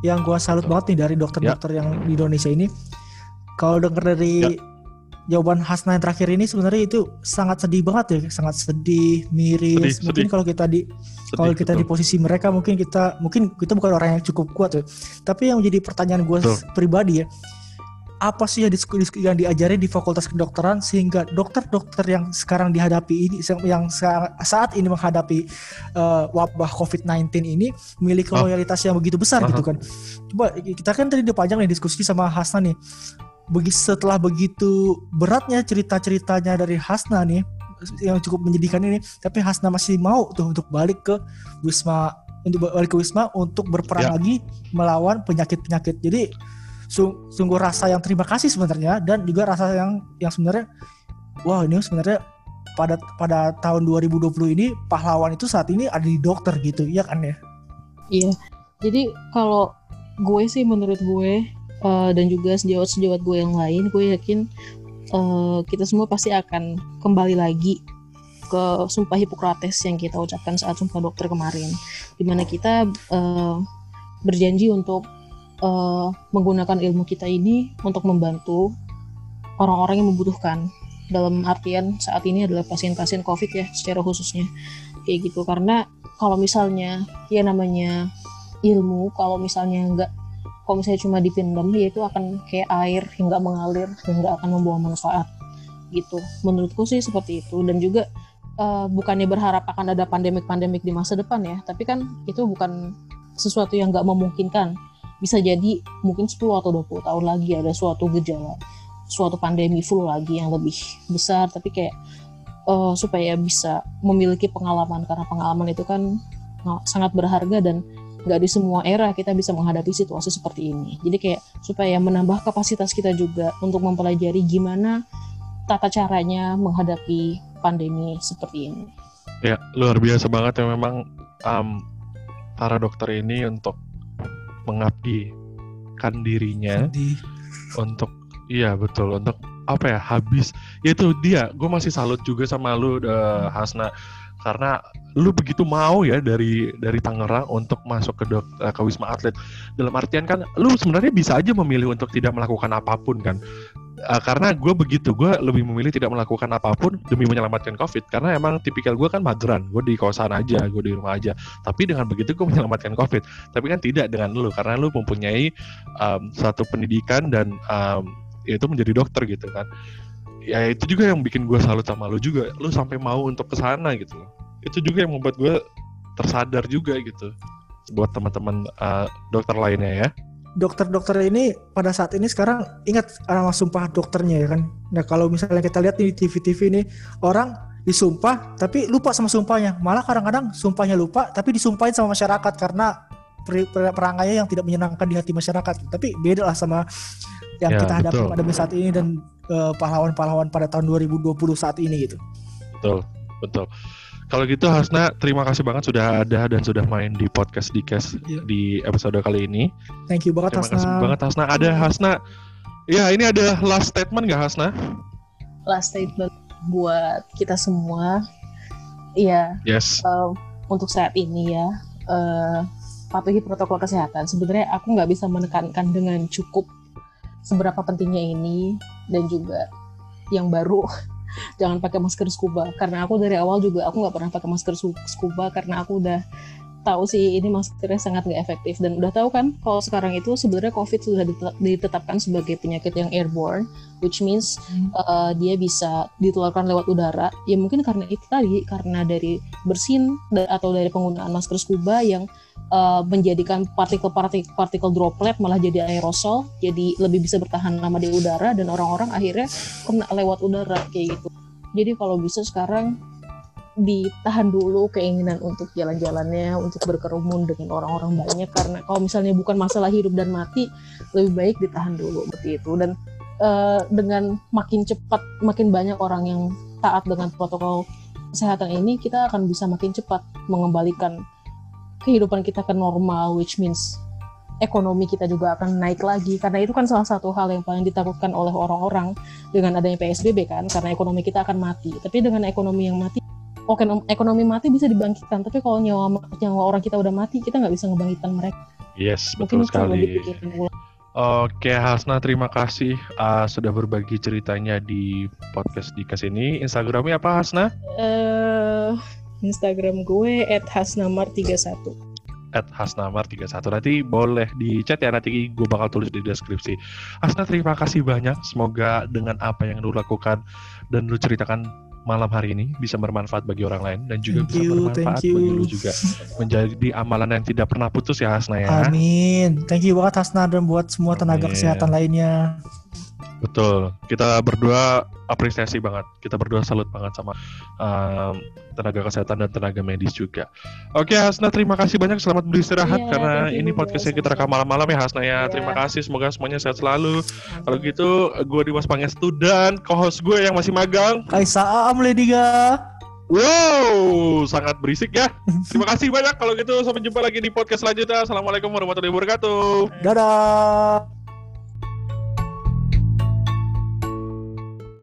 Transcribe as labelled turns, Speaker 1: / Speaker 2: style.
Speaker 1: yang gua salut banget nih dari dokter-dokter yang di Indonesia ini. Kalau denger dari jawaban Hasna yang terakhir ini sebenarnya itu sangat sedih banget ya, sangat sedih, miris.
Speaker 2: Sedih,
Speaker 1: mungkin kalau kita di kalau kita di posisi mereka mungkin kita mungkin kita bukan orang yang cukup kuat ya. Tapi yang menjadi pertanyaan gue
Speaker 2: Betul.
Speaker 1: pribadi ya, apa sih yang, yang diajari di Fakultas Kedokteran sehingga dokter-dokter yang sekarang dihadapi ini yang sa- saat ini menghadapi eh, wabah COVID-19 ini memiliki
Speaker 2: Ah.
Speaker 1: loyalitas yang begitu besar
Speaker 2: Aha.
Speaker 1: gitu kan. Coba kita kan tadi udah panjang nih diskusi sama Hasna nih. Begi, setelah begitu beratnya cerita-ceritanya dari Hasna nih yang cukup menyedihkan ini, tapi Hasna masih mau tuh untuk balik ke Wisma untuk balik ke Wisma untuk berperang
Speaker 2: Ya.
Speaker 1: lagi melawan penyakit-penyakit. Jadi sungguh rasa yang terima kasih sebenarnya dan juga rasa yang yang sebenarnya wah ini sebenarnya pada pada tahun 2020 ini pahlawan itu saat ini ada di dokter gitu ya kan ya
Speaker 3: Iya. Jadi kalau gue sih menurut gue eh, dan juga sejawat-sejawat gue yang lain, gue yakin eh, kita semua pasti akan kembali lagi ke sumpah Hippocrates yang kita ucapkan saat sumpah dokter kemarin, di mana kita eh, berjanji untuk eh, menggunakan ilmu kita ini untuk membantu orang-orang yang membutuhkan. Dalam artian saat ini adalah pasien-pasien COVID ya, secara khususnya kayak gitu. Karena kalau misalnya ya namanya ilmu kalau misalnya nggak kalau misalnya cuma dipendam ya itu akan kayak air yang nggak mengalir dan nggak akan membawa manfaat gitu menurutku sih seperti itu dan juga eh, bukannya berharap akan ada pandemik-pandemik di masa depan ya tapi kan itu bukan sesuatu yang nggak memungkinkan bisa jadi mungkin 10 atau 20 tahun lagi ada suatu gejala suatu pandemi flu lagi yang lebih besar tapi kayak eh, supaya bisa memiliki pengalaman karena pengalaman itu kan sangat berharga dan nggak di semua era kita bisa menghadapi situasi seperti ini. Jadi kayak supaya menambah kapasitas kita juga untuk mempelajari gimana tata caranya menghadapi pandemi seperti ini.
Speaker 2: Ya, luar biasa banget ya memang um, para dokter ini untuk mengabdikan dirinya
Speaker 1: di
Speaker 2: untuk iya betul untuk apa ya habis. Ya itu dia gue masih salut juga sama lu eh, Hasna. Karena lu begitu mau ya dari dari Tangerang untuk masuk ke dok, eh, ke Wisma Atlet. Dalam artian kan lu sebenarnya bisa aja memilih untuk tidak melakukan apa pun kan Eh, karena gue begitu gue lebih memilih tidak melakukan apa pun demi menyelamatkan COVID. Karena emang tipikal gue kan mageran gue di kosan aja gue di rumah aja. Tapi dengan begitu gue menyelamatkan COVID. Tapi kan tidak dengan lu karena lu mempunyai um, satu pendidikan dan um, yaitu menjadi dokter gitu kan. Ya itu juga yang bikin gue salut sama lu juga. Lu sampai mau untuk ke sana gitu itu juga yang membuat gue tersadar juga gitu. Buat teman-teman uh, dokter lainnya ya
Speaker 1: dokter-dokter ini pada saat ini sekarang ingat nama sumpah dokternya ya kan. Nah kalau misalnya kita lihat di TV-TV ini orang disumpah tapi lupa sama sumpahnya. Malah kadang-kadang sumpahnya lupa tapi disumpahin sama masyarakat karena peri- per- perangainya yang tidak menyenangkan di hati masyarakat. Tapi beda lah sama yang
Speaker 2: Ya,
Speaker 1: kita hadapi
Speaker 2: betul.
Speaker 1: pada saat ini dan eh, pahlawan-pahlawan pada tahun 2020 saat ini gitu.
Speaker 2: betul betul kalau gitu Hasna terima kasih banget sudah ada dan sudah main di podcast Dikes
Speaker 1: Iya.
Speaker 2: di episode kali ini.
Speaker 1: Thank you banget
Speaker 2: terima kasih
Speaker 1: Hasna.
Speaker 2: banget Hasna. Ada Hasna. Ya ini ada last statement nggak Hasna?
Speaker 3: Last statement buat kita semua, ya
Speaker 2: yes.
Speaker 3: Eh, untuk saat ini ya eh, patuhi protokol kesehatan. Sebenarnya aku nggak bisa menekankan dengan cukup seberapa pentingnya ini dan juga yang baru jangan pakai masker scuba. Karena aku dari awal juga aku nggak pernah pakai masker scuba karena aku udah tahu sih ini maskernya sangat nggak efektif. Dan udah tahu kan kalau sekarang itu sebenarnya covid sudah ditetap- ditetapkan sebagai penyakit yang airborne which means uh, dia bisa ditularkan lewat udara. Ya mungkin karena itu tadi karena dari bersin atau dari penggunaan masker scuba yang uh, menjadikan partikel-partikel partikel droplet malah jadi aerosol jadi lebih bisa bertahan lama di udara dan orang-orang akhirnya kena lewat udara kayak gitu. Jadi kalau bisa sekarang ditahan dulu keinginan untuk jalan-jalannya untuk berkerumun dengan orang-orang banyak karena kalau misalnya bukan masalah hidup dan mati lebih baik ditahan dulu seperti itu. Dan eh, dengan makin cepat makin banyak orang yang taat dengan protokol kesehatan ini kita akan bisa makin cepat mengembalikan kehidupan kita ke normal which means ekonomi kita juga akan naik lagi karena itu kan salah satu hal yang paling ditakutkan oleh orang-orang dengan adanya PSBB kan karena ekonomi kita akan mati tapi dengan ekonomi yang mati oke ekonomi mati bisa dibangkitkan tapi kalau nyawa nyawa orang kita udah mati kita nggak bisa ngebangkitkan mereka
Speaker 2: Yes,
Speaker 3: Mungkin
Speaker 2: betul sekali. Oke, Hasna, terima kasih uh, sudah berbagi ceritanya di podcast Dikas ini. Instagramnya apa, Hasna?
Speaker 3: Eh, Instagram gue @hasnamar31.
Speaker 2: At Hasnamar31. Nanti boleh di chat ya, nanti gue bakal tulis di deskripsi. Hasna, terima kasih banyak. Semoga dengan apa yang lu lakukan dan lu ceritakan malam hari ini bisa bermanfaat bagi orang lain dan juga
Speaker 1: Thank
Speaker 2: bisa
Speaker 1: you,
Speaker 2: bermanfaat
Speaker 1: thank you.
Speaker 2: bagi lu juga. Menjadi amalan yang tidak pernah putus ya, Hasna ya.
Speaker 1: Amin. Thank you banget Hasna dan buat semua tenaga
Speaker 2: Amin.
Speaker 1: kesehatan lainnya.
Speaker 2: Betul. Kita berdua apresiasi banget. Kita berdua salut banget sama um, tenaga kesehatan dan tenaga medis juga. Oke, Hasna, terima kasih banyak. Selamat beristirahat
Speaker 3: Iya,
Speaker 2: karena ini
Speaker 3: juga,
Speaker 2: podcastnya kita rekam malam-malam ya, Hasna ya.
Speaker 3: Iya.
Speaker 2: Terima kasih. Semoga semuanya sehat selalu. Kalau gitu, gue Dimas Pangestu dan co-host gue yang masih magang.
Speaker 1: Kaisa Aam Lediga.
Speaker 2: Wow, sangat berisik ya. Terima kasih banyak. Kalau gitu, sampai jumpa lagi di podcast selanjutnya. Assalamualaikum warahmatullahi wabarakatuh.
Speaker 1: Dadah.